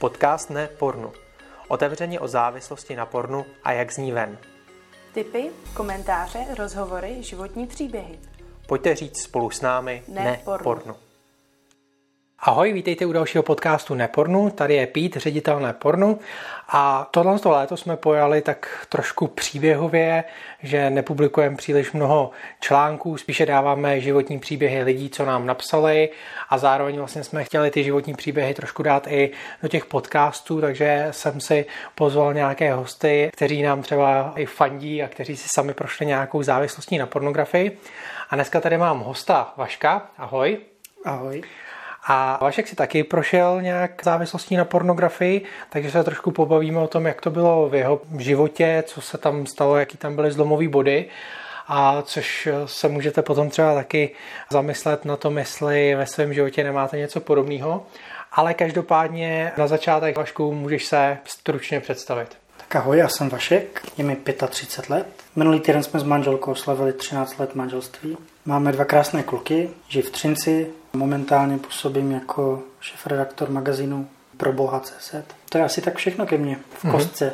Podcast Ne pornu. Otevřeně o závislosti na pornu a jak z ní ven. Tipy, komentáře, rozhovory, životní příběhy. Pojďte říct spolu s námi Ne Ne, pornu. pornu. Ahoj, vítejte u dalšího podcastu Nepornu. Tady je Pít, ředitel Nepornu. A tohle to léto jsme pojali tak trošku příběhově, že nepublikujeme příliš mnoho článků, spíše dáváme životní příběhy lidí, co nám napsali a zároveň vlastně jsme chtěli ty životní příběhy trošku dát i do těch podcastů, takže jsem si pozval nějaké hosty, kteří nám třeba i fandí a kteří si sami prošli nějakou závislostí na pornografii. A dneska tady mám hosta Vaška. Ahoj. Ahoj. A Vašek si taky prošel nějak závislostí na pornografii, takže se trošku pobavíme o tom, jak to bylo v jeho životě, co se tam stalo, jaký tam byly zlomové body. A což se můžete potom třeba taky zamyslet na tom, jestli ve svém životě nemáte něco podobného. Ale každopádně na začátek, Vašku, můžeš se stručně představit. Tak ahoj, já jsem Vašek, je mi 35 let. Minulý týden jsme s manželkou slavili 13 let manželství. Máme dva krásné kluky, žijí v Třinci. Momentálně působím jako šef-redaktor magazínu pro Boha.cz. To je asi tak všechno ke mně v kostce.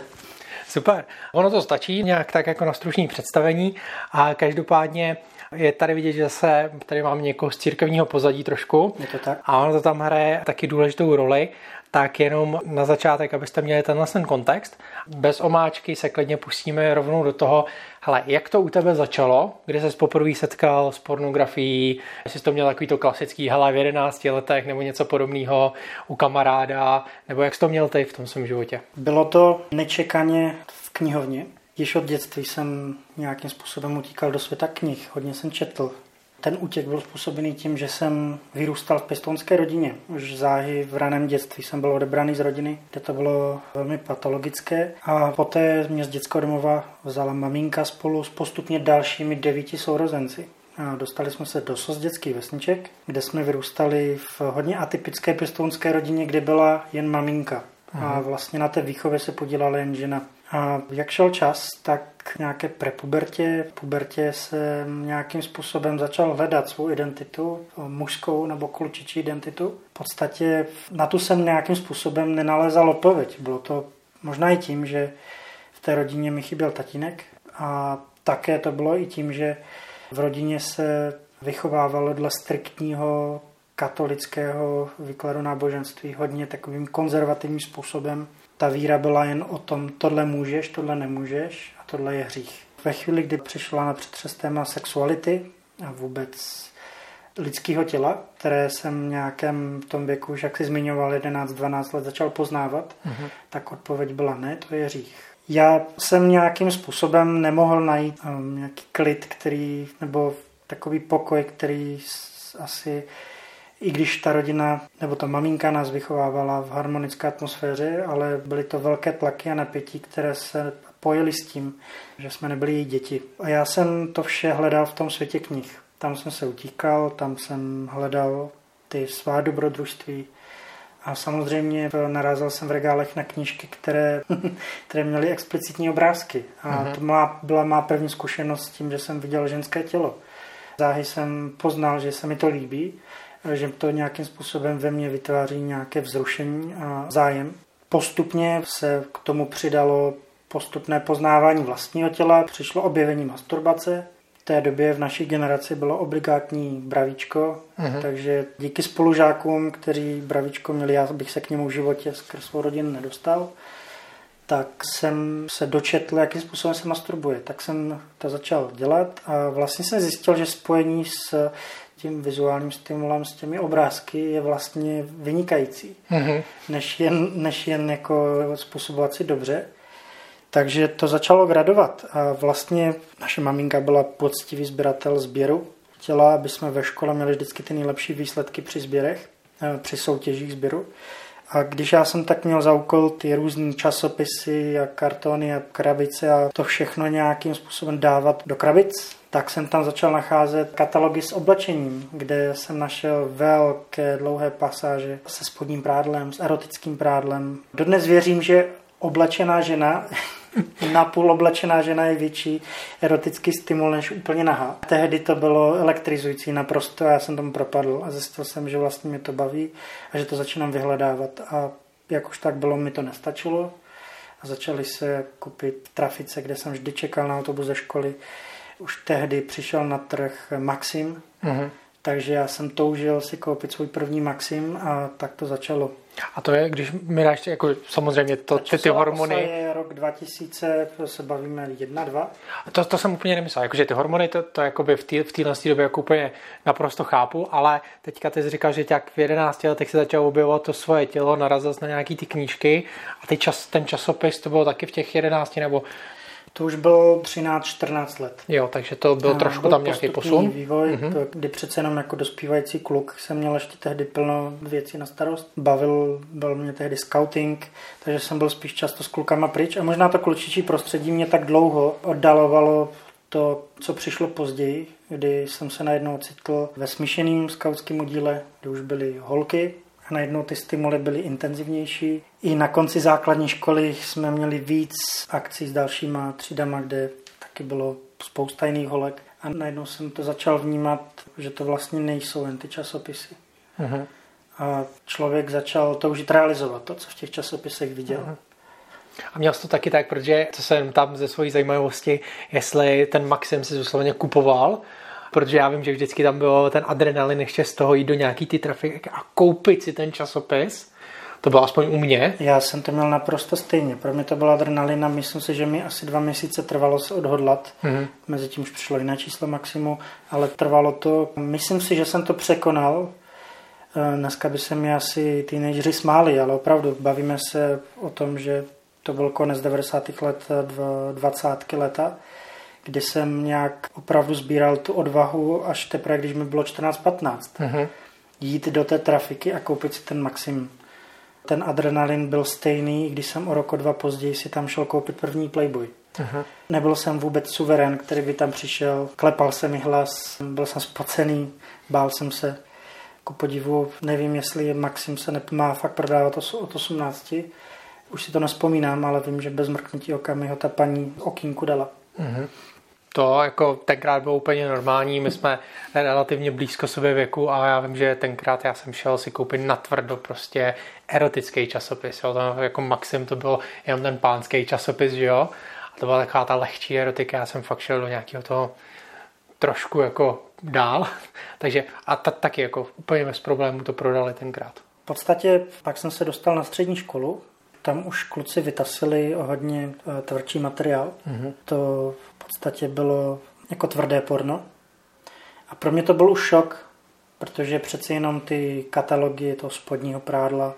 Super. Ono to stačí nějak tak jako na stručný představení a každopádně je tady vidět, že se tady mám někoho z církevního pozadí trošku. Je to tak? A ono to tam hraje taky důležitou roli, tak jenom na začátek, abyste měli tenhle ten kontext. Bez omáčky se klidně pustíme rovnou do toho, hele, jak to u tebe začalo, kdy se poprvé setkal s pornografií, jestli jsi to měl takový to klasický, hele, v 11 letech nebo něco podobného u kamaráda, nebo jak jsi to měl ty v tom svém životě? Bylo to nečekaně v knihovně. Již od dětství jsem nějakým způsobem utíkal do světa knih, hodně jsem četl. Ten útěk byl způsobený tím, že jsem vyrůstal v pěstounské rodině. Už záhy v raném dětství jsem byl odebraný z rodiny, kde to bylo velmi patologické. A poté mě z dětského domova vzala maminka spolu s postupně dalšími devíti sourozenci. A dostali jsme se do dětských vesniček, kde jsme vyrůstali v hodně atypické pěstounské rodině, kde byla jen maminka. A vlastně na té výchově se podílela jen žena. A jak šel čas, tak nějaké prepubertě, pubertě se nějakým způsobem začal hledat svou identitu, mužskou nebo klučičí identitu. V podstatě na tu jsem nějakým způsobem nenalézal odpověď. Bylo to možná i tím, že v té rodině mi chyběl tatínek a také to bylo i tím, že v rodině se vychovávalo dle striktního katolického výkladu náboženství hodně takovým konzervativním způsobem. Ta víra byla jen o tom, tohle můžeš, tohle nemůžeš tohle je hřích. Ve chvíli, kdy přišla na přetřes téma sexuality a vůbec lidského těla, které jsem v nějakém tom věku, už jak si zmiňoval, 11-12 let začal poznávat, mm-hmm. tak odpověď byla ne, to je hřích. Já jsem nějakým způsobem nemohl najít um, nějaký klid, který, nebo takový pokoj, který asi i když ta rodina nebo ta maminka nás vychovávala v harmonické atmosféře, ale byly to velké tlaky a napětí, které se pojily s tím, že jsme nebyli její děti. A já jsem to vše hledal v tom světě knih. Tam jsem se utíkal, tam jsem hledal ty svá dobrodružství. A samozřejmě narazil jsem v regálech na knížky, které, které měly explicitní obrázky. A mm-hmm. to má, byla má první zkušenost s tím, že jsem viděl ženské tělo. Záhy jsem poznal, že se mi to líbí, že to nějakým způsobem ve mně vytváří nějaké vzrušení a zájem. Postupně se k tomu přidalo postupné poznávání vlastního těla, přišlo objevení masturbace. V té době v naší generaci bylo obligátní bravíčko, mm-hmm. takže díky spolužákům, kteří bravíčko měli, já bych se k němu v životě skrz svou rodinu nedostal, tak jsem se dočetl, jakým způsobem se masturbuje. Tak jsem to začal dělat a vlastně jsem zjistil, že spojení s tím vizuálním stimulem, s těmi obrázky je vlastně vynikající, mm-hmm. než, jen, než jen jako způsobovat si dobře. Takže to začalo gradovat a vlastně naše maminka byla poctivý sběratel sběru. Chtěla, aby jsme ve škole měli vždycky ty nejlepší výsledky při sběrech, eh, při soutěžích sběru. A když já jsem tak měl za úkol ty různé časopisy a kartony a krabice a to všechno nějakým způsobem dávat do krabic, tak jsem tam začal nacházet katalogy s oblečením, kde jsem našel velké dlouhé pasáže se spodním prádlem, s erotickým prádlem. Dodnes věřím, že oblečená žena, napůl oblečená žena je větší erotický stimul než úplně nahá. Tehdy to bylo elektrizující naprosto a já jsem tomu propadl a zjistil jsem, že vlastně mě to baví a že to začínám vyhledávat. A jak už tak bylo, mi to nestačilo a začali se kupit trafice, kde jsem vždy čekal na autobus ze školy. Už tehdy přišel na trh Maxim, mm-hmm. Takže já jsem toužil si koupit svůj první Maxim a tak to začalo. A to je, když mi dáš, jako samozřejmě to, ty, ty hormony... je rok 2000, to se bavíme 1, 2. To, to jsem úplně nemyslel, jakože ty hormony, to, to jakoby v téhle v době jako úplně naprosto chápu, ale teďka ty jsi říkal, že jak v 11 letech se začalo objevovat to svoje tělo, narazil na nějaký ty knížky a ty čas, ten časopis, to bylo taky v těch 11 nebo to už bylo 13-14 let. Jo, takže to byl a trošku byl tam nějaký posun. vývoj, mm-hmm. kdy přece jenom jako dospívající kluk jsem měl ještě tehdy plno věcí na starost. Bavil, byl mě tehdy scouting, takže jsem byl spíš často s klukama pryč a možná to klučičí prostředí mě tak dlouho oddalovalo to, co přišlo později, kdy jsem se najednou ocitl ve smíšeným skautském udíle, kde už byly holky, a najednou ty stimuly byly intenzivnější. I na konci základní školy jsme měli víc akcí s dalšíma třídama, kde taky bylo spousta jiných holek. A najednou jsem to začal vnímat, že to vlastně nejsou jen ty časopisy. Uh-huh. A člověk začal toužit realizovat to, co v těch časopisech viděl. Uh-huh. A měl jsi to taky tak, protože to jsem tam ze svojí zajímavosti, jestli ten Maxim si zůsledně kupoval, protože já vím, že vždycky tam bylo ten adrenalin ještě z toho jít do nějaký ty trafiky a koupit si ten časopis. To bylo aspoň u mě. Já jsem to měl naprosto stejně. Pro mě to byla adrenalina. Myslím si, že mi asi dva měsíce trvalo se odhodlat. Mm-hmm. Mezitím už přišlo jiné číslo maximu, ale trvalo to. Myslím si, že jsem to překonal. Eh, dneska by se mi asi teenageři smáli, ale opravdu bavíme se o tom, že to byl konec 90. let, 20. leta kdy jsem nějak opravdu sbíral tu odvahu až teprve, když mi bylo 14-15. Uh-huh. Jít do té trafiky a koupit si ten Maxim. Ten adrenalin byl stejný, když jsem o rok, o dva později si tam šel koupit první Playboy. Uh-huh. Nebyl jsem vůbec suverén, který by tam přišel, klepal se mi hlas, byl jsem spocený, bál jsem se. Ku podivu, nevím, jestli Maxim se má fakt prodávat od 18. Už si to nespomínám, ale vím, že bez mrknutí oka mi ho ta paní okýnku dala. Uh-huh to jako tenkrát bylo úplně normální, my jsme relativně blízko sobě věku a já vím, že tenkrát já jsem šel si koupit na tvrdo prostě erotický časopis, jo, tam jako maxim to bylo jenom ten pánský časopis, že jo, a to byla taková ta lehčí erotika, já jsem fakt šel do nějakého toho trošku jako dál, takže a ta, taky jako úplně bez problémů to prodali tenkrát. V podstatě pak jsem se dostal na střední školu, tam už kluci vytasili o hodně eh, tvrdší materiál. Mm-hmm. To podstatě bylo jako tvrdé porno. A pro mě to byl už šok, protože přeci jenom ty katalogy toho spodního prádla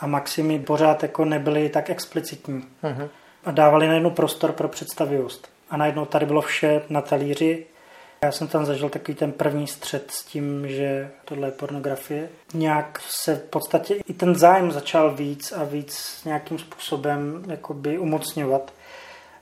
a Maximy pořád jako nebyly tak explicitní. Uh-huh. A dávali najednou prostor pro představivost. A najednou tady bylo vše na talíři. Já jsem tam zažil takový ten první střed s tím, že tohle je pornografie. Nějak se v podstatě i ten zájem začal víc a víc nějakým způsobem jakoby umocňovat.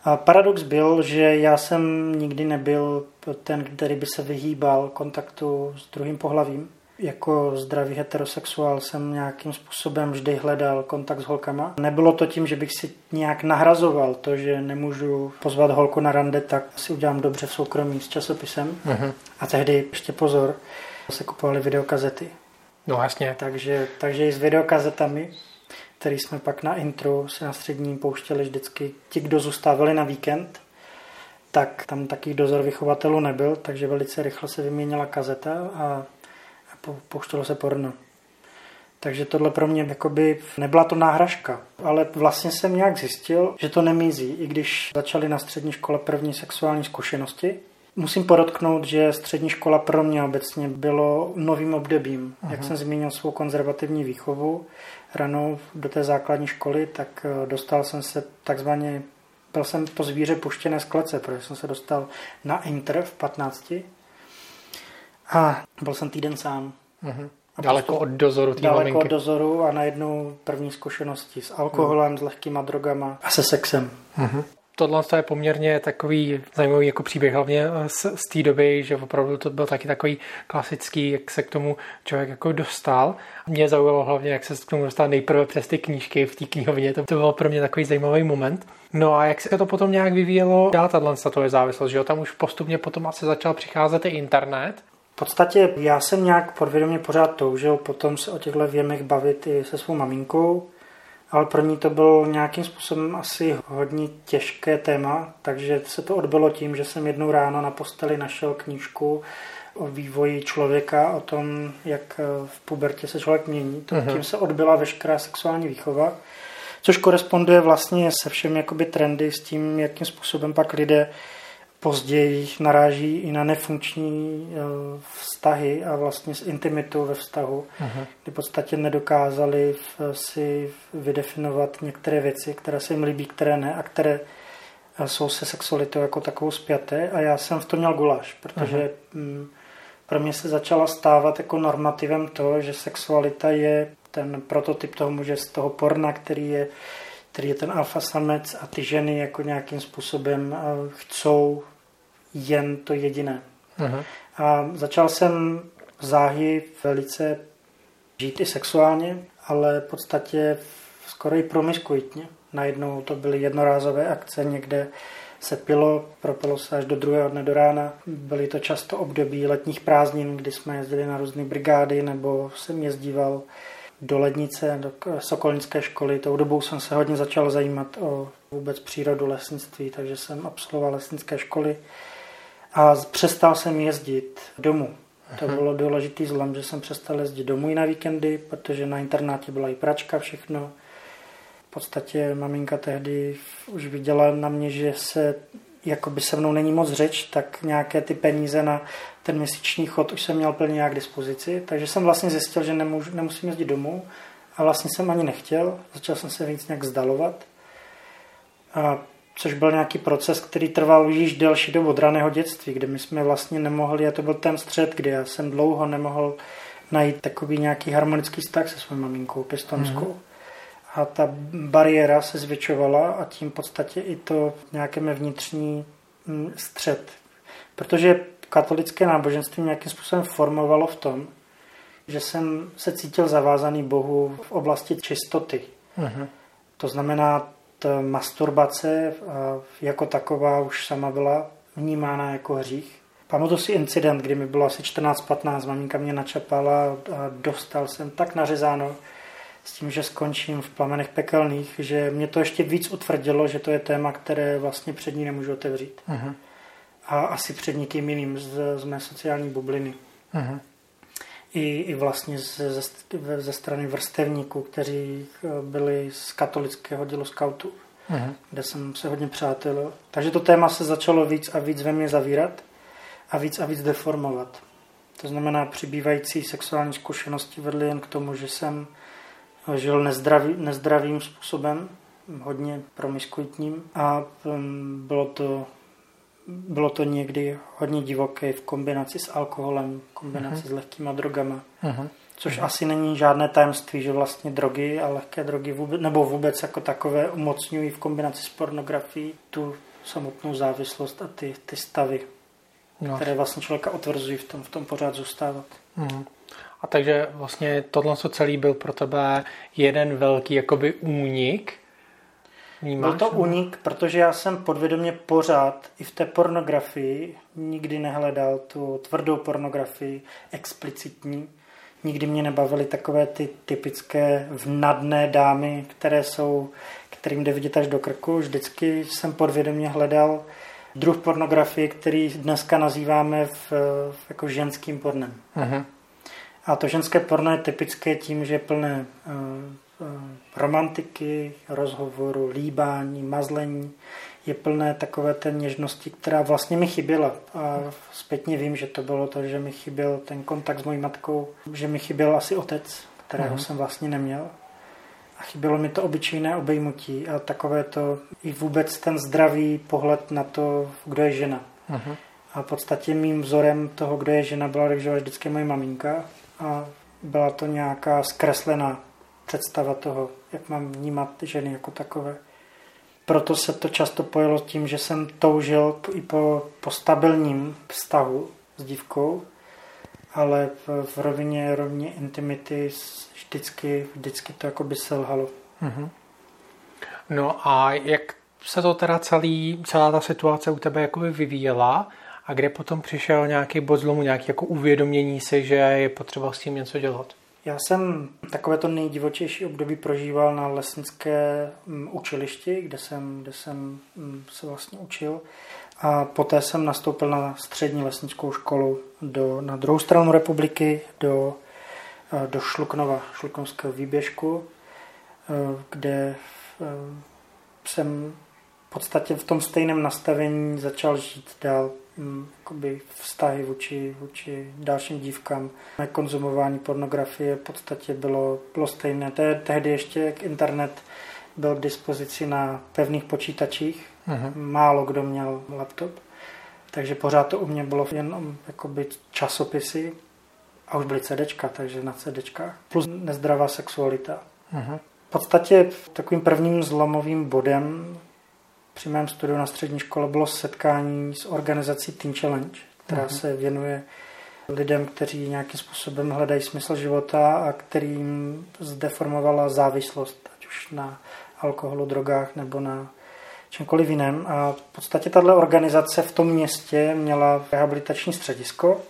A paradox byl, že já jsem nikdy nebyl ten, který by se vyhýbal kontaktu s druhým pohlavím. Jako zdravý heterosexuál jsem nějakým způsobem vždy hledal kontakt s holkama. Nebylo to tím, že bych si nějak nahrazoval to, že nemůžu pozvat holku na rande, tak si udělám dobře v soukromí s časopisem. Uh-huh. A tehdy, ještě pozor, se kupovaly videokazety. No jasně. Takže, takže i s videokazetami který jsme pak na intro se na střední pouštěli vždycky. Ti, kdo zůstávali na víkend, tak tam taky dozor vychovatelů nebyl, takže velice rychle se vyměnila kazeta a pouštělo se porno. Takže tohle pro mě jakoby nebyla to náhražka, ale vlastně jsem nějak zjistil, že to nemizí, i když začaly na střední škole první sexuální zkušenosti. Musím podotknout, že střední škola pro mě obecně bylo novým obdobím. Aha. Jak jsem zmínil svou konzervativní výchovu, ranou do té základní školy, tak eh, dostal jsem se takzvaně, byl jsem po zvíře puštěné z klece, protože jsem se dostal na Inter v 15 a byl jsem týden sám. Uh-huh. Daleko postup, od dozoru té Daleko maminky. od dozoru a najednou první zkušenosti s alkoholem, uh-huh. s lehkýma drogama a se sexem. Uh-huh tohle je poměrně takový zajímavý jako příběh, hlavně eh, z, z té doby, že opravdu to byl taky takový klasický, jak se k tomu člověk jako dostal. Mě zaujalo hlavně, jak se k tomu dostal nejprve přes ty knížky v té knihovně, to, to bylo pro mě takový zajímavý moment. No a jak se to potom nějak vyvíjelo dál tato je závislost, že jo? Tam už postupně potom asi začal přicházet i internet. V podstatě já jsem nějak podvědomě pořád toužil potom se o těchto věmech bavit i se svou maminkou, ale pro ní to bylo nějakým způsobem asi hodně těžké téma, takže se to odbylo tím, že jsem jednou ráno na posteli našel knížku o vývoji člověka, o tom, jak v pubertě se člověk mění. To, uh-huh. Tím se odbyla veškerá sexuální výchova, což koresponduje vlastně se všemi jakoby trendy s tím, jakým způsobem pak lidé později naráží i na nefunkční eh, vztahy a vlastně s intimitou ve vztahu, uh-huh. kdy v podstatě nedokázali si vydefinovat některé věci, které se jim líbí, které ne a které eh, jsou se sexualitou jako takovou spjaté a já jsem v tom měl guláš, protože uh-huh. pro mě se začala stávat jako normativem to, že sexualita je ten prototyp toho muže z toho porna, který je který je ten alfa samec a ty ženy jako nějakým způsobem eh, chcou jen to jediné. Uh-huh. A začal jsem záhy velice žít i sexuálně, ale v podstatě skoro i promiskuitně. Najednou to byly jednorázové akce, někde se pilo, propilo se až do druhého dne do rána. Byly to často období letních prázdnin, kdy jsme jezdili na různé brigády, nebo jsem jezdíval do lednice, do Sokolnické školy. Tou dobou jsem se hodně začal zajímat o vůbec přírodu lesnictví, takže jsem absolvoval lesnické školy a přestal jsem jezdit domů. To mhm. bylo důležitý zlom, že jsem přestal jezdit domů i na víkendy, protože na internátě byla i pračka, všechno. V podstatě maminka tehdy už viděla na mě, že se jako by se mnou není moc řeč, tak nějaké ty peníze na ten měsíční chod už jsem měl plně nějak k dispozici, takže jsem vlastně zjistil, že nemůžu, nemusím jezdit domů a vlastně jsem ani nechtěl, začal jsem se víc nějak zdalovat, a, což byl nějaký proces, který trval již delší dobu od raného dětství, kde my jsme vlastně nemohli, a to byl ten střed, kdy já jsem dlouho nemohl najít takový nějaký harmonický vztah se svou maminkou pistonskou. Mm-hmm. A ta bariéra se zvětšovala a tím v podstatě i to nějaké vnitřní mm, střed. Protože katolické náboženství nějakým způsobem formovalo v tom, že jsem se cítil zavázaný Bohu v oblasti čistoty. Uh-huh. To znamená, ta masturbace jako taková už sama byla vnímána jako hřích. Pamatuju si incident, kdy mi bylo asi 14-15, maminka mě načapala a dostal jsem tak nařezáno s tím, že skončím v plamenech pekelných, že mě to ještě víc utvrdilo, že to je téma, které vlastně před ní nemůžu otevřít. Uh-huh a asi před někým jiným z, z mé sociální bubliny. Uh-huh. I, I vlastně ze, ze, ze strany vrstevníků, kteří eh, byli z katolického dělu skautů, uh-huh. kde jsem se hodně přátel. Takže to téma se začalo víc a víc ve mně zavírat a víc a víc deformovat. To znamená, přibývající sexuální zkušenosti vedly jen k tomu, že jsem žil nezdravý, nezdravým způsobem, hodně promiskuitním a um, bylo to bylo to někdy hodně divoké v kombinaci s alkoholem, v kombinaci uh-huh. s lehkýma drogama. Uh-huh. Což uh-huh. asi není žádné tajemství, že vlastně drogy a lehké drogy vůbec, nebo vůbec jako takové umocňují v kombinaci s pornografií tu samotnou závislost a ty, ty stavy, no. které vlastně člověka otvrzují v tom, v tom pořád zůstávat. Uh-huh. A takže vlastně tohle celý byl pro tebe jeden velký jakoby únik Vnímáš? Byl to unik, protože já jsem podvědomě pořád i v té pornografii nikdy nehledal tu tvrdou pornografii, explicitní. Nikdy mě nebavily takové ty typické vnadné dámy, které jsou, kterým jde vidět až do krku. Vždycky jsem podvědomě hledal druh pornografie, který dneska nazýváme v, v jako ženským pornem. Uh-huh. A to ženské porno je typické tím, že je plné uh, Eh, romantiky, rozhovoru, líbání, mazlení. Je plné takové té něžnosti, která vlastně mi chyběla. A zpětně vím, že to bylo to, že mi chyběl ten kontakt s mojí matkou, že mi chyběl asi otec, kterého uh-huh. jsem vlastně neměl. A chybělo mi to obyčejné obejmutí a takové to i vůbec ten zdravý pohled na to, kdo je žena. Uh-huh. A v podstatě mým vzorem toho, kdo je žena, byla vždycky moje maminka a byla to nějaká zkreslená představa toho, jak mám vnímat ženy jako takové. Proto se to často pojelo tím, že jsem toužil i po, po stabilním vztahu s dívkou, ale v, v rovině rovně intimity vždycky, vždycky to jako by selhalo. Mm-hmm. No a jak se to teda celý, celá ta situace u tebe jakoby vyvíjela a kde potom přišel nějaký bod zlomu, nějaké jako uvědomění si, že je potřeba s tím něco dělat? Já jsem takovéto nejdivočejší období prožíval na lesnické mm, učilišti, kde jsem, kde jsem mm, se vlastně učil. A poté jsem nastoupil na střední lesnickou školu do, na druhou stranu republiky, do, eh, do Šluknova, Šluknovského výběžku, eh, kde eh, jsem v podstatě v tom stejném nastavení začal žít dál jakoby vztahy vůči, vůči dalším dívkám. Konzumování pornografie v podstatě bylo, bylo stejné. Te, tehdy ještě internet byl k dispozici na pevných počítačích. Uh-huh. Málo kdo měl laptop. Takže pořád to u mě bylo jen jakoby časopisy a už byly CDčka, takže na CDčkách. Plus nezdravá sexualita. Uh-huh. V podstatě takovým prvním zlomovým bodem při mém studiu na střední škole bylo setkání s organizací Teen Challenge, která uh-huh. se věnuje lidem, kteří nějakým způsobem hledají smysl života a kterým zdeformovala závislost, ať už na alkoholu, drogách nebo na čemkoliv jiném. A v podstatě tato organizace v tom městě měla rehabilitační středisko,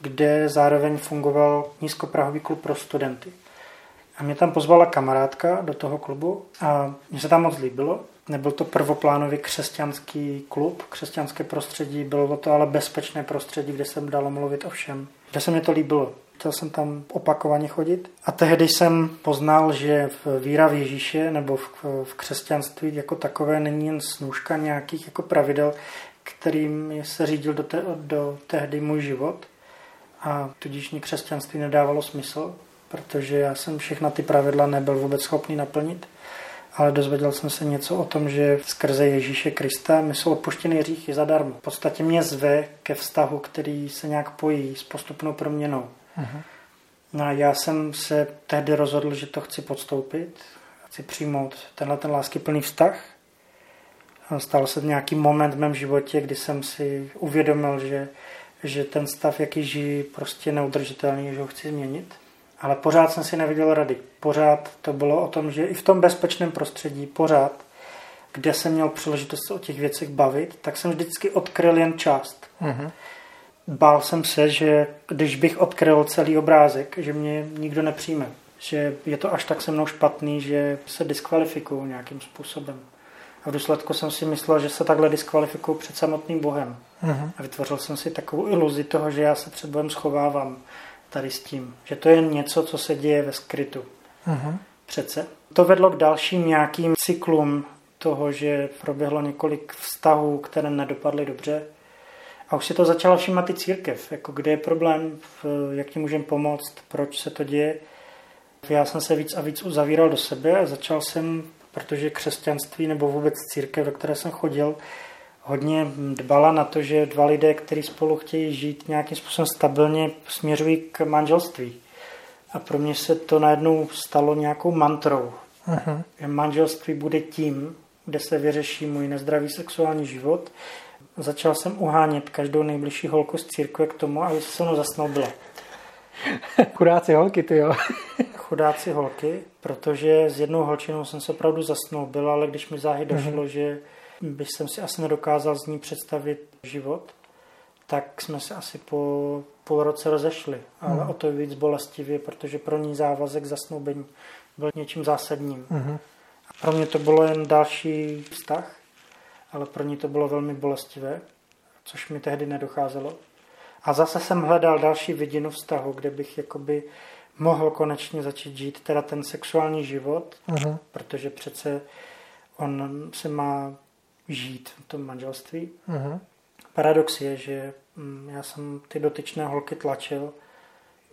kde zároveň fungoval nízkoprahový klub pro studenty. A mě tam pozvala kamarádka do toho klubu a mně se tam moc líbilo. Nebyl to prvoplánový křesťanský klub, křesťanské prostředí, bylo to ale bezpečné prostředí, kde jsem dalo mluvit o všem. Kde se mi to líbilo. Chtěl jsem tam opakovaně chodit. A tehdy jsem poznal, že v víra v Ježíše nebo v, v křesťanství jako takové není jen snůžka nějakých jako pravidel, kterým se řídil do, te, do tehdy můj život. A tudíž mi křesťanství nedávalo smysl, protože já jsem všechna ty pravidla nebyl vůbec schopný naplnit ale dozvěděl jsem se něco o tom, že skrze Ježíše Krista mi jsou odpuštěny hříchy zadarmo. V podstatě mě zve ke vztahu, který se nějak pojí s postupnou proměnou. Uh-huh. No a já jsem se tehdy rozhodl, že to chci podstoupit, chci přijmout tenhle ten láskyplný vztah. Stal se nějaký moment v mém životě, kdy jsem si uvědomil, že, že ten stav, jaký žijí, prostě neudržitelný, že ho chci změnit. Ale pořád jsem si neviděl rady. Pořád to bylo o tom, že i v tom bezpečném prostředí, pořád, kde jsem měl příležitost se o těch věcech bavit, tak jsem vždycky odkryl jen část. Mm-hmm. Bál jsem se, že když bych odkryl celý obrázek, že mě nikdo nepřijme. Že je to až tak se mnou špatný, že se diskvalifikuju nějakým způsobem. A v důsledku jsem si myslel, že se takhle diskvalifikuju před samotným Bohem. Mm-hmm. A vytvořil jsem si takovou iluzi toho, že já se před Bohem schovávám tady s tím. Že to je něco, co se děje ve skrytu. Uh-huh. Přece. To vedlo k dalším nějakým cyklům toho, že proběhlo několik vztahů, které nedopadly dobře. A už si to začala všímat i církev, jako kde je problém, jak ti můžeme pomoct, proč se to děje. Já jsem se víc a víc uzavíral do sebe a začal jsem, protože křesťanství nebo vůbec církev, do které jsem chodil, hodně dbala na to, že dva lidé, kteří spolu chtějí žít nějakým způsobem stabilně, směřují k manželství. A pro mě se to najednou stalo nějakou mantrou. Uh-huh. Že manželství bude tím, kde se vyřeší můj nezdravý sexuální život. Začal jsem uhánět každou nejbližší holku z církve k tomu, aby se mnou zasnoubila. Chudáci holky, ty jo. Chudáci holky, protože s jednou holčinou jsem se opravdu zasnoubil, ale když mi záhy došlo, uh-huh. že bych jsem si asi nedokázal z ní představit život, tak jsme se asi po půl roce rozešli. Ale mm. o to víc bolestivě, protože pro ní závazek zasnoubení byl něčím zásadním. Mm. A pro mě to bylo jen další vztah, ale pro ní to bylo velmi bolestivé, což mi tehdy nedocházelo. A zase jsem hledal další vidinu vztahu, kde bych jakoby mohl konečně začít žít teda ten sexuální život, mm. protože přece on se má žít v tom manželství. Uh-huh. Paradox je, že mm, já jsem ty dotyčné holky tlačil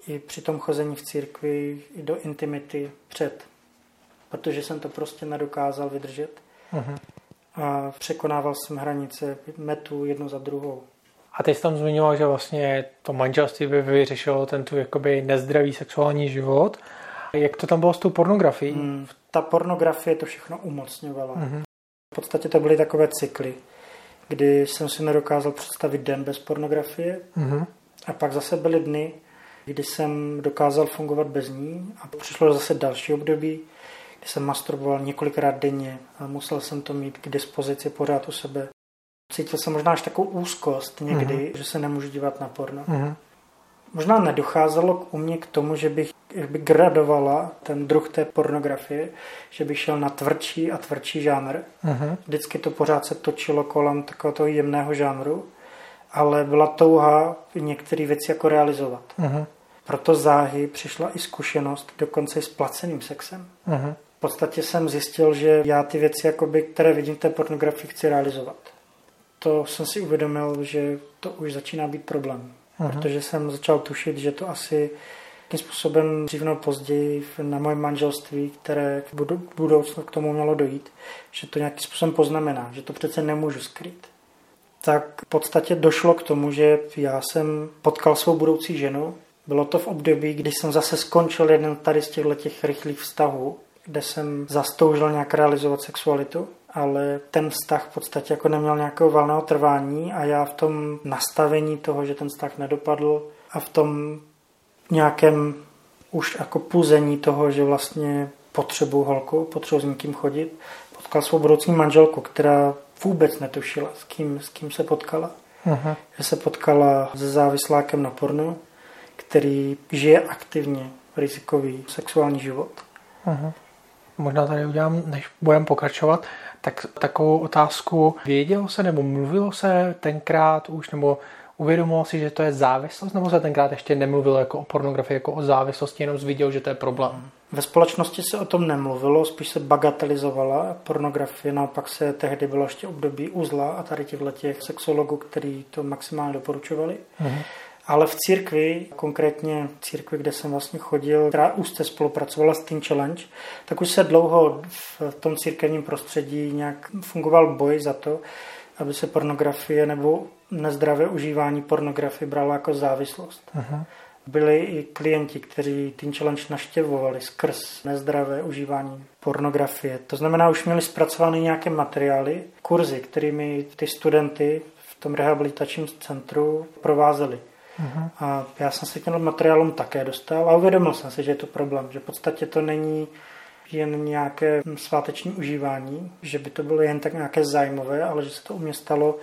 i při tom chození v církvi i do intimity před, protože jsem to prostě nedokázal vydržet. Uh-huh. A překonával jsem hranice metu jednu za druhou. A ty jsi tam zmiňoval, že vlastně to manželství by vyřešilo ten tu jakoby nezdravý sexuální život. Jak to tam bylo s tou pornografií? Hmm, ta pornografie to všechno umocňovala. Uh-huh. V podstatě to byly takové cykly, kdy jsem si nedokázal představit den bez pornografie mm-hmm. a pak zase byly dny, kdy jsem dokázal fungovat bez ní a přišlo zase další období, kdy jsem masturboval několikrát denně a musel jsem to mít k dispozici pořád u sebe. Cítil jsem možná až takovou úzkost někdy, mm-hmm. že se nemůžu dívat na porno. Mm-hmm. Možná nedocházelo k u mě k tomu, že bych by gradovala ten druh té pornografie, že bych šel na tvrdší a tvrdší žánr. Uh-huh. Vždycky to pořád se točilo kolem takového toho jemného žánru, ale byla touha některé věci jako realizovat. Uh-huh. Proto záhy přišla i zkušenost dokonce i s placeným sexem. Uh-huh. V podstatě jsem zjistil, že já ty věci, jakoby, které vidím v té pornografii, chci realizovat. To jsem si uvědomil, že to už začíná být problém. Uh-huh. Protože jsem začal tušit, že to asi nějakým způsobem dřív nebo později na mojem manželství, které v budoucnu k tomu mělo dojít, že to nějakým způsobem poznamená, že to přece nemůžu skrýt. Tak v podstatě došlo k tomu, že já jsem potkal svou budoucí ženu. Bylo to v období, kdy jsem zase skončil jeden tady z těchto těch rychlých vztahů, kde jsem zastoužil nějak realizovat sexualitu, ale ten vztah v podstatě jako neměl nějakého valného trvání a já v tom nastavení toho, že ten vztah nedopadl a v tom nějakém už jako puzení toho, že vlastně potřebuji holku, potřebuji s někým chodit, potkal svou budoucí manželku, která vůbec netušila, s kým, s kým se potkala. Aha. Že se potkala se závislákem na pornu, který žije aktivně rizikový sexuální život. Aha. Možná tady udělám, než budeme pokračovat, tak takovou otázku. Vědělo se nebo mluvilo se tenkrát už, nebo Uvědomil si, že to je závislost, nebo se tenkrát ještě nemluvilo jako o pornografii, jako o závislosti, jenom viděl, že to je problém? Ve společnosti se o tom nemluvilo, spíš se bagatelizovala pornografie, naopak se tehdy bylo ještě období uzla a tady těchto těch sexologů, kteří to maximálně doporučovali. Mm-hmm. Ale v církvi, konkrétně v církvi, kde jsem vlastně chodil, která úzce spolupracovala s Teen Challenge, tak už se dlouho v tom církevním prostředí nějak fungoval boj za to, aby se pornografie nebo nezdravé užívání pornografie bralo jako závislost. Aha. Byli i klienti, kteří Teen Challenge naštěvovali skrz nezdravé užívání pornografie. To znamená, už měli zpracované nějaké materiály, kurzy, kterými ty studenty v tom rehabilitačním centru provázeli. A já jsem se k těm materiálům také dostal a uvědomil jsem si, že je to problém, že v podstatě to není jen nějaké sváteční užívání, že by to bylo jen tak nějaké zájmové, ale že se to u mě stalo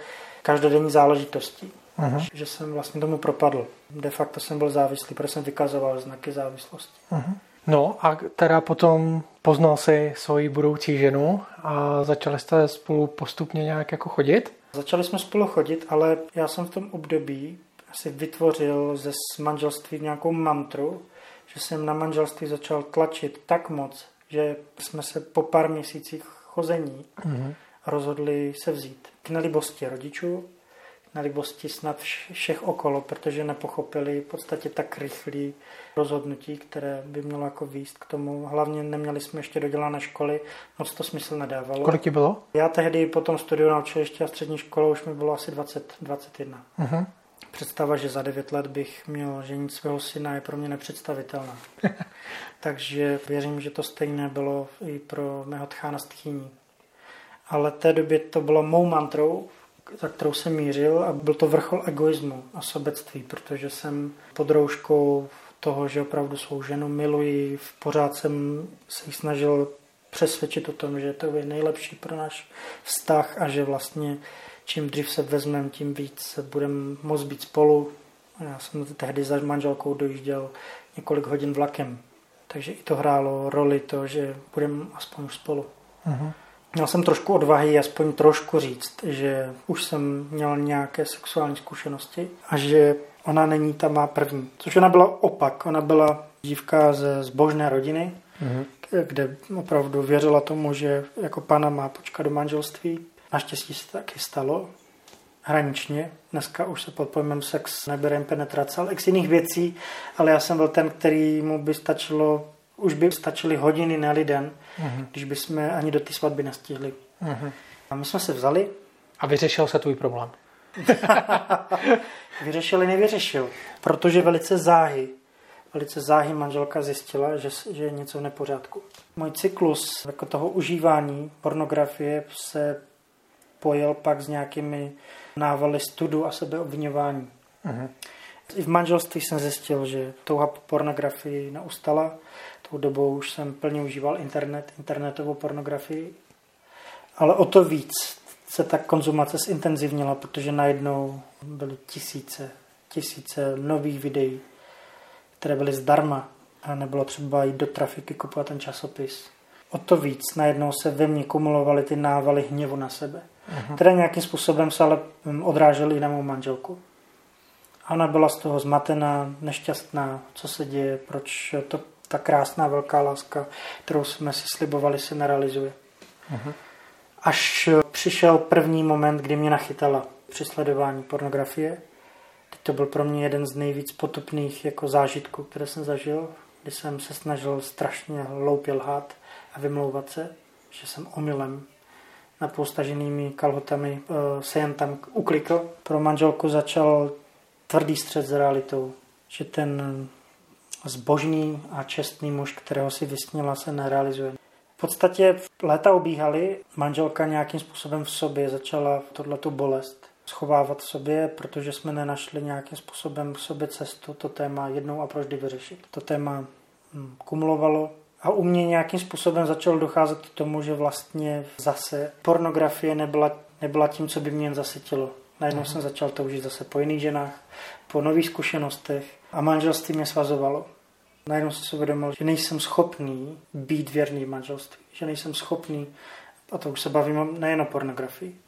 každodenní záležitostí. Uh-huh. Že jsem vlastně tomu propadl. De facto jsem byl závislý, protože jsem vykazoval znaky závislosti. Uh-huh. No a teda potom poznal si svoji budoucí ženu a začali jste spolu postupně nějak jako chodit? Začali jsme spolu chodit, ale já jsem v tom období si vytvořil ze manželství nějakou mantru, že jsem na manželství začal tlačit tak moc, že jsme se po pár měsících chození uh-huh. rozhodli se vzít. K nelibosti rodičů, k nelibosti snad všech okolo, protože nepochopili v podstatě tak rychlý rozhodnutí, které by mělo jako výst k tomu. Hlavně neměli jsme ještě dodělané školy, moc to smysl nedávalo. Kolik ti bylo? Já tehdy po tom studiu na učilišti a střední škole už mi bylo asi 20, 21. Uh-huh. Představa, že za 9 let bych měl ženit svého syna, je pro mě nepředstavitelná. Takže věřím, že to stejné bylo i pro mého tchána stchýní. Ale té době to bylo mou mantrou, za kterou jsem mířil a byl to vrchol egoismu a sobectví, protože jsem pod rouškou toho, že opravdu svou ženu miluji, pořád jsem se jí snažil přesvědčit o tom, že to je nejlepší pro náš vztah a že vlastně čím dřív se vezmeme, tím víc budeme moct být spolu. Já jsem tehdy za manželkou dojížděl několik hodin vlakem, takže i to hrálo roli to, že budeme aspoň spolu. Uh-huh. Měl jsem trošku odvahy aspoň trošku říct, že už jsem měl nějaké sexuální zkušenosti a že ona není ta má první. Což ona byla opak. Ona byla dívka ze zbožné rodiny, uh-huh. kde opravdu věřila tomu, že jako pana má počkat do manželství Naštěstí se taky stalo hraničně. Dneska už se pod pojmem sex neberem penetrace, ale x jiných věcí, ale já jsem byl ten, který mu by stačilo, už by stačily hodiny, ne den, uh-huh. když bychom ani do té svatby nestihli. Uh-huh. A my jsme se vzali. A vyřešil se tvůj problém? Vyřešil i nevyřešil, protože velice záhy, velice záhy manželka zjistila, že, že je něco v nepořádku. Můj cyklus jako toho užívání pornografie se pojel pak s nějakými návaly studu a sebeobvinování. Uh-huh. I v manželství jsem zjistil, že touha po pornografii neustala. Tou dobou už jsem plně užíval internet, internetovou pornografii. Ale o to víc se ta konzumace zintenzivnila, protože najednou byly tisíce, tisíce nových videí které byly zdarma a nebylo třeba jít do trafiky kupovat ten časopis. O to víc najednou se ve mně kumulovaly ty návaly hněvu na sebe, uh-huh. které nějakým způsobem se ale hm, odrážely i na mou manželku. A ona byla z toho zmatená, nešťastná, co se děje, proč to, ta krásná velká láska, kterou jsme si slibovali, se nerealizuje. Uh-huh. Až přišel první moment, kdy mě nachytala při sledování pornografie. Teď to byl pro mě jeden z nejvíc potupných jako zážitků, které jsem zažil, kdy jsem se snažil strašně hloupě lhát a vymlouvat se, že jsem omylem na postaženými kalhotami eh, se jen tam uklikl. Pro manželku začal tvrdý střed s realitou, že ten zbožný a čestný muž, kterého si vysnila, se nerealizuje. V podstatě léta ubíhaly, manželka nějakým způsobem v sobě začala tohletu bolest schovávat v sobě, protože jsme nenašli nějakým způsobem v sobě cestu to téma jednou a proždy vyřešit. To téma hm, kumulovalo a u mě nějakým způsobem začalo docházet k tomu, že vlastně zase pornografie nebyla, nebyla tím, co by mě jen zasytilo. Najednou uh-huh. jsem začal toužit zase po jiných ženách, po nových zkušenostech a manželství mě svazovalo. Najednou jsem si uvědomil, že nejsem schopný být věrný v manželství, že nejsem schopný, a to už se bavím nejen o pornografii,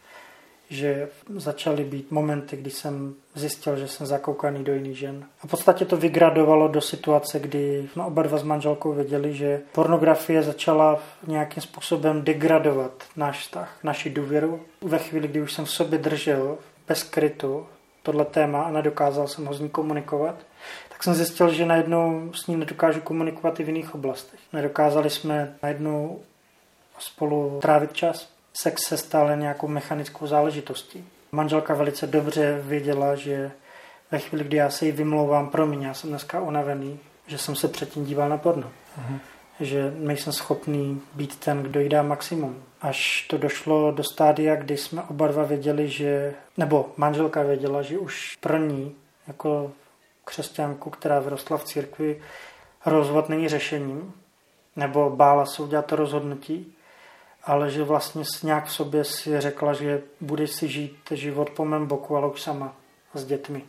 že začaly být momenty, kdy jsem zjistil, že jsem zakoukaný do jiných žen. A v podstatě to vygradovalo do situace, kdy jsme oba dva s manželkou věděli, že pornografie začala nějakým způsobem degradovat náš vztah, naši důvěru. Ve chvíli, kdy už jsem v sobě držel bez krytu tohle téma a nedokázal jsem ho z ní komunikovat, tak jsem zjistil, že najednou s ní nedokážu komunikovat i v jiných oblastech. Nedokázali jsme najednou spolu trávit čas sex se stal nějakou mechanickou záležitostí. Manželka velice dobře věděla, že ve chvíli, kdy já se jí vymlouvám, promiň, já jsem dneska unavený, že jsem se předtím díval na porno. Uh-huh. Že nejsem schopný být ten, kdo jí dá maximum. Až to došlo do stádia, kdy jsme oba dva věděli, že, nebo manželka věděla, že už pro ní, jako křesťanku, která vyrostla v církvi, rozvod není řešením, nebo bála se udělat to rozhodnutí, ale že vlastně nějak v sobě si řekla, že bude si žít život po mém boku, ale už sama s dětmi.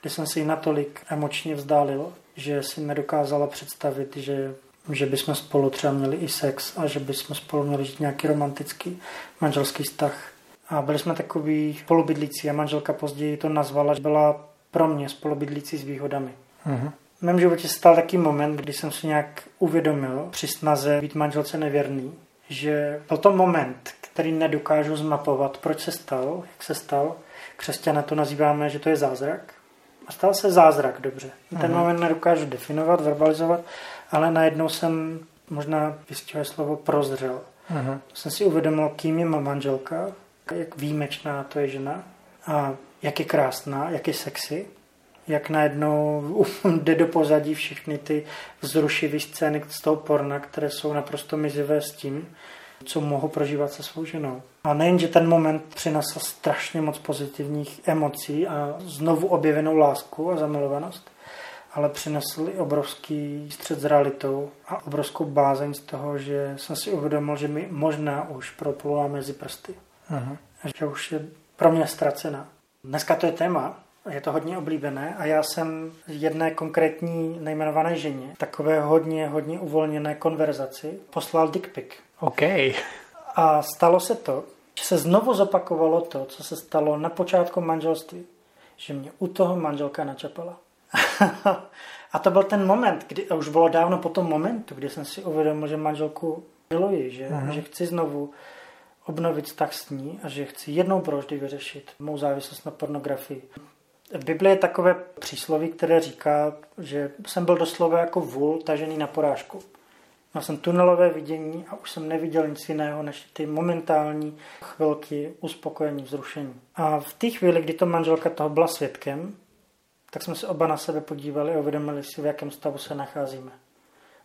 Kdy jsem si ji natolik emočně vzdálil, že si nedokázala představit, že, že bychom spolu třeba měli i sex a že bychom spolu měli žít nějaký romantický manželský vztah. A byli jsme takový spolubydlící a manželka později to nazvala, že byla pro mě spolubydlící s výhodami. Uh-huh. V mém životě stal taký moment, kdy jsem si nějak uvědomil při snaze být manželce nevěrný, že byl to moment, který nedokážu zmapovat, proč se stal, jak se stal. Křesťané to nazýváme, že to je zázrak. A stal se zázrak, dobře. Ten uh-huh. moment nedokážu definovat, verbalizovat, ale najednou jsem možná vystihuje slovo prozřel. Uh-huh. Jsem si uvědomil, kým je má manželka, jak výjimečná to je žena a jak je krásná, jak je sexy, jak najednou jde do pozadí všechny ty vzrušivé scény z toho porna, které jsou naprosto mizivé s tím, co mohu prožívat se svou ženou. A nejen, že ten moment přinesl strašně moc pozitivních emocí a znovu objevenou lásku a zamilovanost, ale přinesl i obrovský střed s realitou a obrovskou bázeň z toho, že jsem si uvědomil, že mi možná už proplula mezi prsty. Uh-huh. A že už je pro mě ztracená. Dneska to je téma, je to hodně oblíbené a já jsem jedné konkrétní nejmenované ženě takové hodně, hodně uvolněné konverzaci poslal dick pic. OK. A stalo se to, že se znovu zopakovalo to, co se stalo na počátku manželství, že mě u toho manželka načapala. a to byl ten moment, kdy, a už bylo dávno po tom momentu, kdy jsem si uvědomil, že manželku miluji, že, uh-huh. že chci znovu obnovit vztah s ní a že chci jednou proždy vyřešit mou závislost na pornografii. V Bibli je takové přísloví, které říká, že jsem byl doslova jako vůl tažený na porážku. Měl jsem tunelové vidění a už jsem neviděl nic jiného než ty momentální chvilky uspokojení, vzrušení. A v té chvíli, kdy to manželka toho byla svědkem, tak jsme se oba na sebe podívali a uvědomili si, v jakém stavu se nacházíme.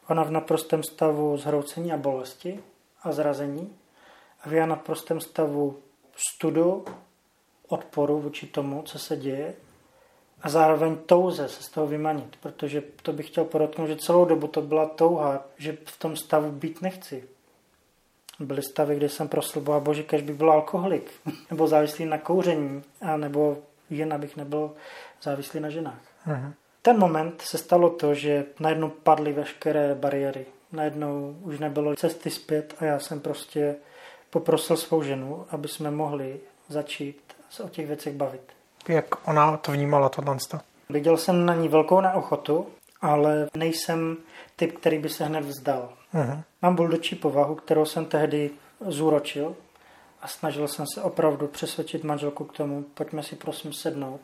Ona v naprostém stavu zhroucení a bolesti a zrazení a v já naprostém stavu studu, odporu vůči tomu, co se děje a zároveň touze se z toho vymanit, protože to bych chtěl podotknout, že celou dobu to byla touha, že v tom stavu být nechci. Byly stavy, kde jsem prosil Boha, bože, kež by byl alkoholik, nebo závislý na kouření, a nebo jen abych nebyl závislý na ženách. Uh-huh. ten moment se stalo to, že najednou padly veškeré bariéry. Najednou už nebylo cesty zpět a já jsem prostě poprosil svou ženu, aby jsme mohli začít se o těch věcech bavit. Jak ona to vnímala, tohle? Viděl jsem na ní velkou neochotu, ale nejsem typ, který by se hned vzdal. Uh-huh. Mám buldočí povahu, kterou jsem tehdy zúročil a snažil jsem se opravdu přesvědčit manželku k tomu, pojďme si prosím sednout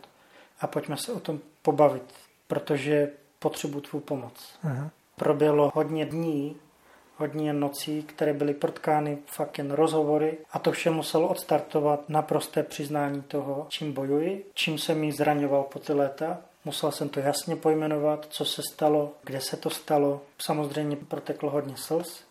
a pojďme se o tom pobavit, protože potřebuji tvou pomoc. Uh-huh. Proběhlo hodně dní, hodně nocí, které byly protkány fakt jen rozhovory a to vše muselo odstartovat na prosté přiznání toho, čím bojuji, čím jsem mi zraňoval po ty léta. Musel jsem to jasně pojmenovat, co se stalo, kde se to stalo. Samozřejmě proteklo hodně slz,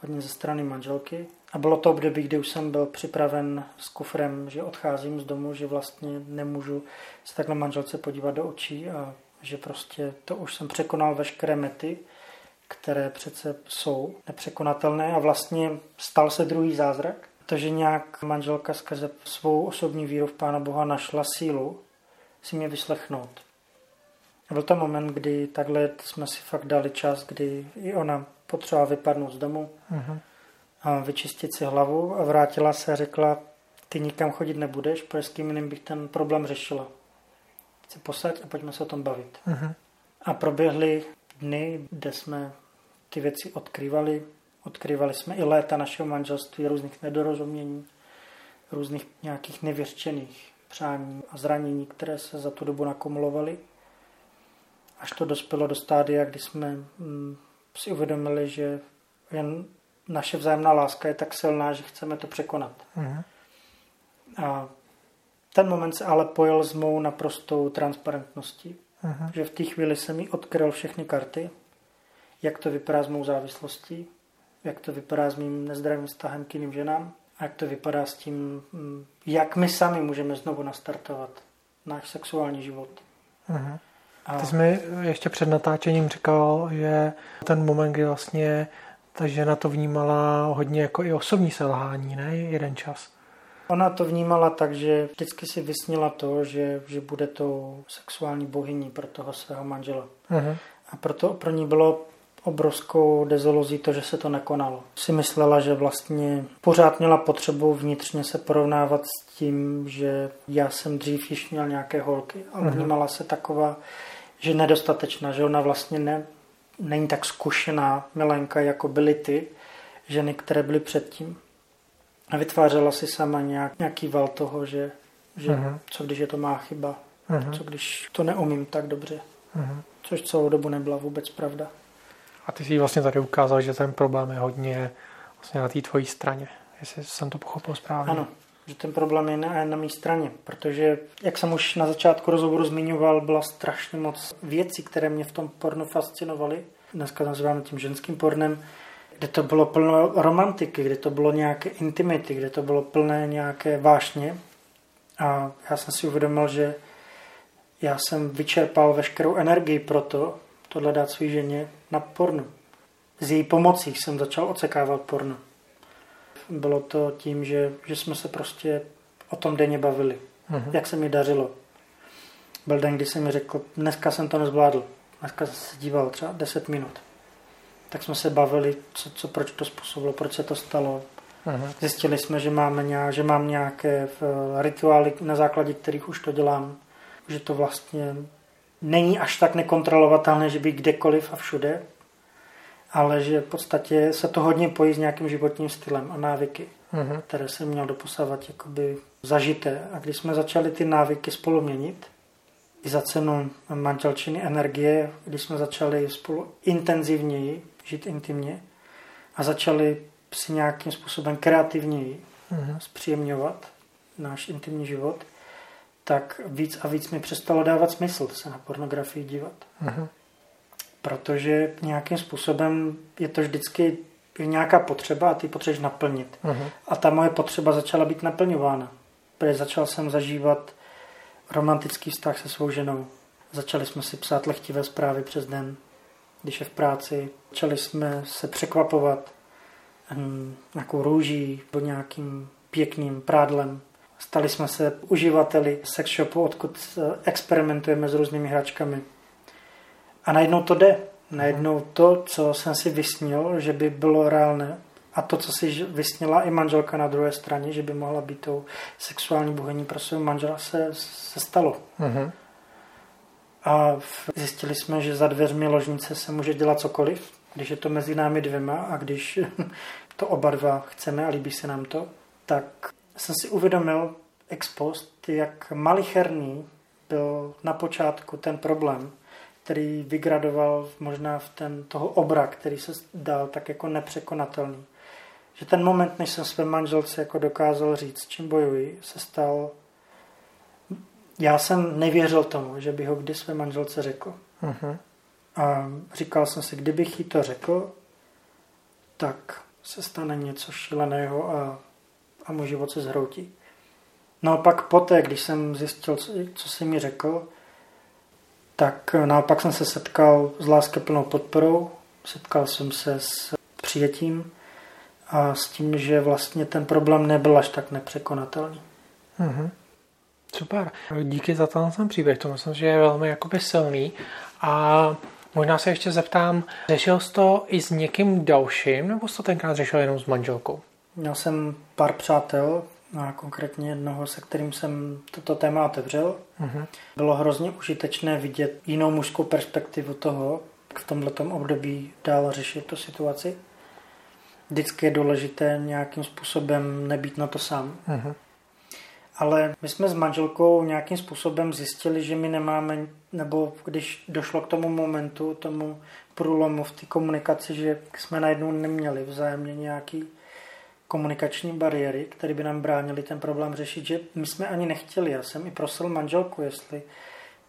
hodně ze strany manželky. A bylo to období, kdy už jsem byl připraven s kufrem, že odcházím z domu, že vlastně nemůžu se takhle manželce podívat do očí a že prostě to už jsem překonal veškeré mety které přece jsou nepřekonatelné a vlastně stal se druhý zázrak, protože nějak manželka skrze svou osobní víru v Pána Boha našla sílu si mě vyslechnout. Byl to moment, kdy takhle jsme si fakt dali čas, kdy i ona potřebovala vypadnout z domu uh-huh. a vyčistit si hlavu a vrátila se a řekla, ty nikam chodit nebudeš, protože s kým jiným bych ten problém řešila. Chci posaď a pojďme se o tom bavit. Uh-huh. A proběhly dny, kde jsme ty věci odkrývali. Odkrývali jsme i léta našeho manželství, různých nedorozumění, různých nějakých nevěřčených přání a zranění, které se za tu dobu nakumulovaly. Až to dospělo do stádia, kdy jsme mm, si uvědomili, že jen naše vzájemná láska je tak silná, že chceme to překonat. Mm. A ten moment se ale pojil s mou naprostou transparentností. Uh-huh. Že v té chvíli jsem mi odkryl všechny karty, jak to vypadá s mou závislostí, jak to vypadá s mým nezdravým vztahem k jiným ženám a jak to vypadá s tím, mm, jak my sami můžeme znovu nastartovat náš sexuální život. Uh-huh. A... Ty jsi mi ještě před natáčením říkal, že ten moment, kdy vlastně ta žena to vnímala hodně jako i osobní selhání, ne? Jeden čas. Ona to vnímala tak, že vždycky si vysnila to, že, že bude tou sexuální bohyní pro toho svého manžela. Uh-huh. A proto pro ní bylo obrovskou dezoluzí to, že se to nekonalo. Si myslela, že vlastně pořád měla potřebu vnitřně se porovnávat s tím, že já jsem dřív již měl nějaké holky, ale uh-huh. vnímala se taková, že nedostatečná, že ona vlastně ne, není tak zkušená milenka, jako byly ty ženy, které byly předtím. A vytvářela si sama nějak, nějaký val toho, že, že uh-huh. co když je to má chyba, uh-huh. co když to neumím tak dobře. Uh-huh. Což celou dobu nebyla vůbec pravda. A ty jsi vlastně tady ukázal, že ten problém je hodně vlastně na té tvojí straně, jestli jsem to pochopil správně. Ano, že ten problém je na, na mé straně, protože, jak jsem už na začátku rozhovoru zmiňoval, byla strašně moc věcí, které mě v tom pornu fascinovaly. Dneska nazýváme tím ženským pornem, kde to bylo plno romantiky, kde to bylo nějaké intimity, kde to bylo plné nějaké vášně. A já jsem si uvědomil, že já jsem vyčerpal veškerou energii pro to, tohle dát své ženě na porno. Z její pomocí jsem začal ocekávat porno. Bylo to tím, že, že jsme se prostě o tom denně bavili. Uh-huh. Jak se mi dařilo. Byl den, kdy jsem mi řekl, dneska jsem to nezvládl. Dneska jsem se díval třeba 10 minut. Tak jsme se bavili, co, co proč to způsobilo, proč se to stalo. Uh-huh. Zjistili jsme, že, máme nějak, že mám nějaké uh, rituály, na základě kterých už to dělám. Že to vlastně není až tak nekontrolovatelné, že by kdekoliv a všude, ale že v podstatě se to hodně pojí s nějakým životním stylem a návyky, mm-hmm. které jsem měl doposávat jakoby zažité. A když jsme začali ty návyky spolu měnit, i za cenu manželčiny energie, když jsme začali spolu intenzivněji žít intimně a začali si nějakým způsobem kreativněji mm-hmm. zpříjemňovat náš intimní život, tak víc a víc mi přestalo dávat smysl se na pornografii dívat. Uh-huh. Protože nějakým způsobem je to vždycky nějaká potřeba a ty potřebuješ naplnit. Uh-huh. A ta moje potřeba začala být naplňována. Protože začal jsem zažívat romantický vztah se svou ženou. Začali jsme si psát lechtivé zprávy přes den, když je v práci. Začali jsme se překvapovat hm, nějakou růží nebo nějakým pěkným prádlem. Stali jsme se uživateli sex shopu, odkud eh, experimentujeme s různými hračkami. A najednou to jde. Najednou to, co jsem si vysnil, že by bylo reálné, a to, co si vysnila i manželka na druhé straně, že by mohla být tou sexuální bohení pro svého manžela, se, se stalo. Mm-hmm. A zjistili jsme, že za dveřmi ložnice se může dělat cokoliv, když je to mezi námi dvěma a když to oba dva chceme a líbí se nám to, tak jsem si uvědomil ex post, jak malicherný byl na počátku ten problém, který vygradoval možná v ten toho obra, který se dal tak jako nepřekonatelný. Že ten moment, než jsem své manželce jako dokázal říct, čím bojuji, se stal... Já jsem nevěřil tomu, že bych ho kdy své manželce řekl. Uh-huh. A říkal jsem si, kdybych jí to řekl, tak se stane něco šíleného a, a můj život se zhroutí. Naopak poté, když jsem zjistil, co, co jsi mi řekl, tak naopak jsem se setkal s láskyplnou podporou, setkal jsem se s přijetím a s tím, že vlastně ten problém nebyl až tak nepřekonatelný. Mm-hmm. Super. Díky za ten příběh. To myslím, že je velmi jakoby silný. A možná se ještě zeptám, řešil jsi to i s někým dalším, nebo jsi to tenkrát řešil jenom s manželkou? Měl jsem pár přátel, a konkrétně jednoho, se kterým jsem toto téma otevřel. Uh-huh. Bylo hrozně užitečné vidět jinou mužskou perspektivu toho, jak v tomto období dál řešit tu situaci. Vždycky je důležité nějakým způsobem nebýt na to sám. Uh-huh. Ale my jsme s manželkou nějakým způsobem zjistili, že my nemáme, nebo když došlo k tomu momentu, tomu průlomu v té komunikaci, že jsme najednou neměli vzájemně nějaký komunikační bariéry, které by nám bránily ten problém řešit, že my jsme ani nechtěli. Já jsem i prosil manželku, jestli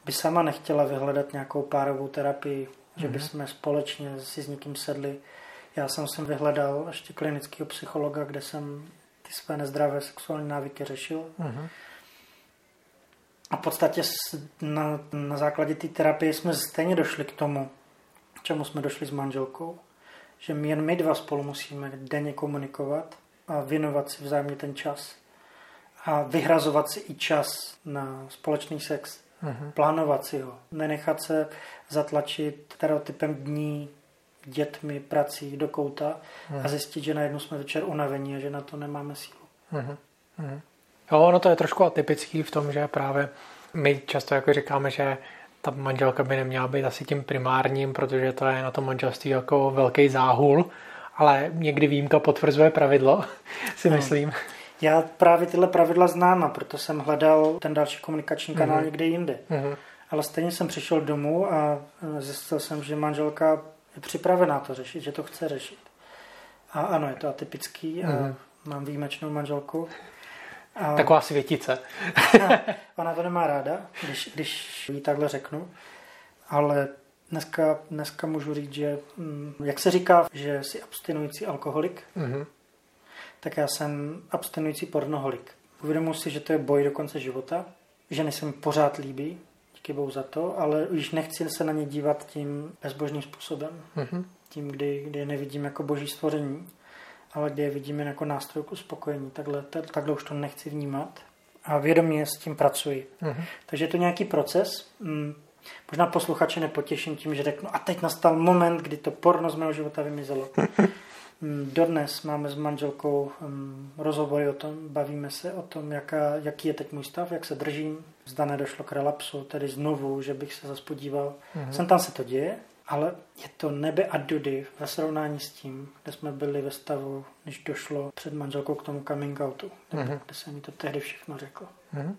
by sama nechtěla vyhledat nějakou párovou terapii, mm-hmm. že by mhm. jsme společně si s někým sedli. Já jsem sem vyhledal ještě klinického psychologa, kde jsem ty své nezdravé sexuální návyky řešil. Mm-hmm. A v podstatě na, na základě té terapie jsme stejně došli k tomu, čemu jsme došli s manželkou, že my jen my dva spolu musíme denně komunikovat a věnovat si vzájemně ten čas. A vyhrazovat si i čas na společný sex. Uh-huh. Plánovat si ho. Nenechat se zatlačit stereotypem dní, dětmi, prací do kouta uh-huh. a mhm. zjistit, že najednou jsme večer unavení a že na to nemáme sílu. Uh-huh. Uh-huh. Jo, ono to je trošku atypický v tom, že právě my často jako říkáme, že ta manželka by neměla být asi tím primárním, protože to je na tom manželství jako velký záhul, ale někdy výjimka potvrzuje pravidlo, si no. myslím. Já právě tyhle pravidla znám a proto jsem hledal ten další komunikační kanál mm-hmm. někde jinde. Mm-hmm. Ale stejně jsem přišel domů a zjistil jsem, že manželka je připravená to řešit, že to chce řešit. A ano, je to atypický a mm-hmm. mám výjimečnou manželku. A... Taková světice. ona to nemá ráda, když, když jí takhle řeknu, ale Dneska, dneska můžu říct, že mm, jak se říká, že jsi abstinující alkoholik, mm-hmm. tak já jsem abstinující pornoholik. Uvědomuji si, že to je boj do konce života, že se mi pořád líbí, díky bohu za to, ale už nechci se na ně dívat tím bezbožným způsobem. Mm-hmm. Tím, kdy, kdy je nevidím jako boží stvoření, ale kdy je vidíme jako nástroj k uspokojení. Takhle, takhle už to nechci vnímat a vědomě s tím pracuji. Mm-hmm. Takže je to nějaký proces. Mm, Možná posluchače nepotěším tím, že řeknu, a teď nastal moment, kdy to porno z mého života vymizelo. Mm, dodnes máme s manželkou um, rozhovory o tom, bavíme se o tom, jaká, jaký je teď můj stav, jak se držím. Zda nedošlo k relapsu, tedy znovu, že bych se zase podíval. Mm-hmm. Sem tam se to děje, ale je to nebe a dudy ve srovnání s tím, kde jsme byli ve stavu, než došlo před manželkou k tomu coming outu, mm-hmm. kde se mi to tehdy všechno řeklo. Mm-hmm.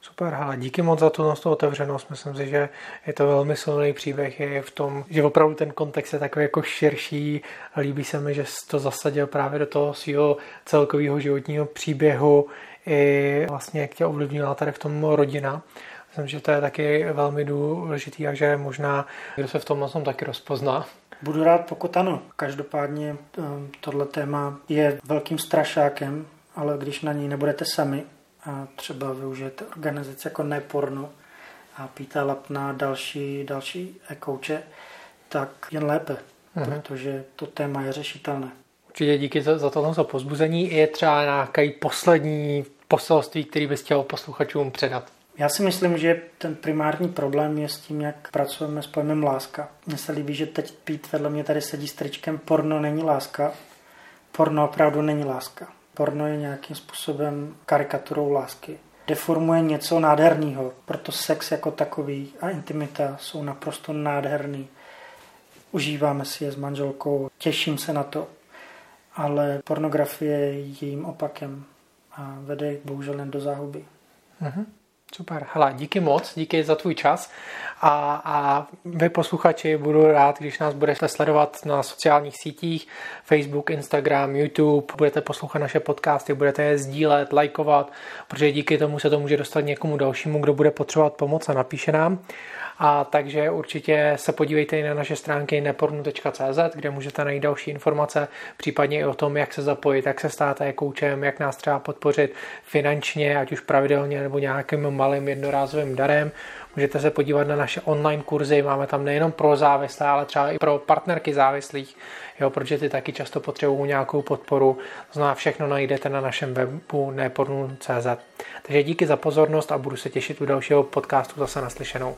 Super, hele, díky moc za tu, tu otevřenost. Myslím si, že je to velmi silný příběh je v tom, že opravdu ten kontext je takový jako širší. Líbí se mi, že to zasadil právě do toho svého celkového životního příběhu i vlastně jak tě ovlivnila tady v tom rodina. Myslím, že to je taky velmi důležitý a že možná kdo se v tom tom taky rozpozná. Budu rád, pokud ano. Každopádně ehm, tohle téma je velkým strašákem, ale když na něj nebudete sami, a třeba využijete organizace jako Neporno a Píta Lapna další, další kouče, tak jen lépe, uh-huh. protože to téma je řešitelné. Určitě díky za, za to pozbuzení. Je třeba nějaký poslední poselství, který bys chtěl posluchačům předat? Já si myslím, že ten primární problém je s tím, jak pracujeme s pojmem láska. Mně se líbí, že teď Pít vedle mě tady sedí s tričkem porno není láska. Porno opravdu není láska. Porno je nějakým způsobem karikaturou lásky. Deformuje něco nádherného. Proto sex jako takový a intimita jsou naprosto nádherný. Užíváme si je s manželkou, těším se na to. Ale pornografie je jejím opakem a vede bohužel jen do záhuby. Mm-hmm. Super, hele, díky moc, díky za tvůj čas. A, a vy posluchači budu rád, když nás budete sledovat na sociálních sítích, Facebook, Instagram, YouTube, budete poslouchat naše podcasty, budete je sdílet, lajkovat, protože díky tomu se to může dostat někomu dalšímu, kdo bude potřebovat pomoc a napíše nám. A takže určitě se podívejte i na naše stránky nepornu.cz, kde můžete najít další informace, případně i o tom, jak se zapojit, jak se státe koučem, jak nás třeba podpořit finančně, ať už pravidelně nebo nějakým malým jednorázovým darem. Můžete se podívat na naše online kurzy, máme tam nejenom pro závislé, ale třeba i pro partnerky závislých, jo, protože ty taky často potřebují nějakou podporu. Znamená, všechno najdete na našem webu nepornu.cz. Takže díky za pozornost a budu se těšit u dalšího podcastu zase naslyšenou.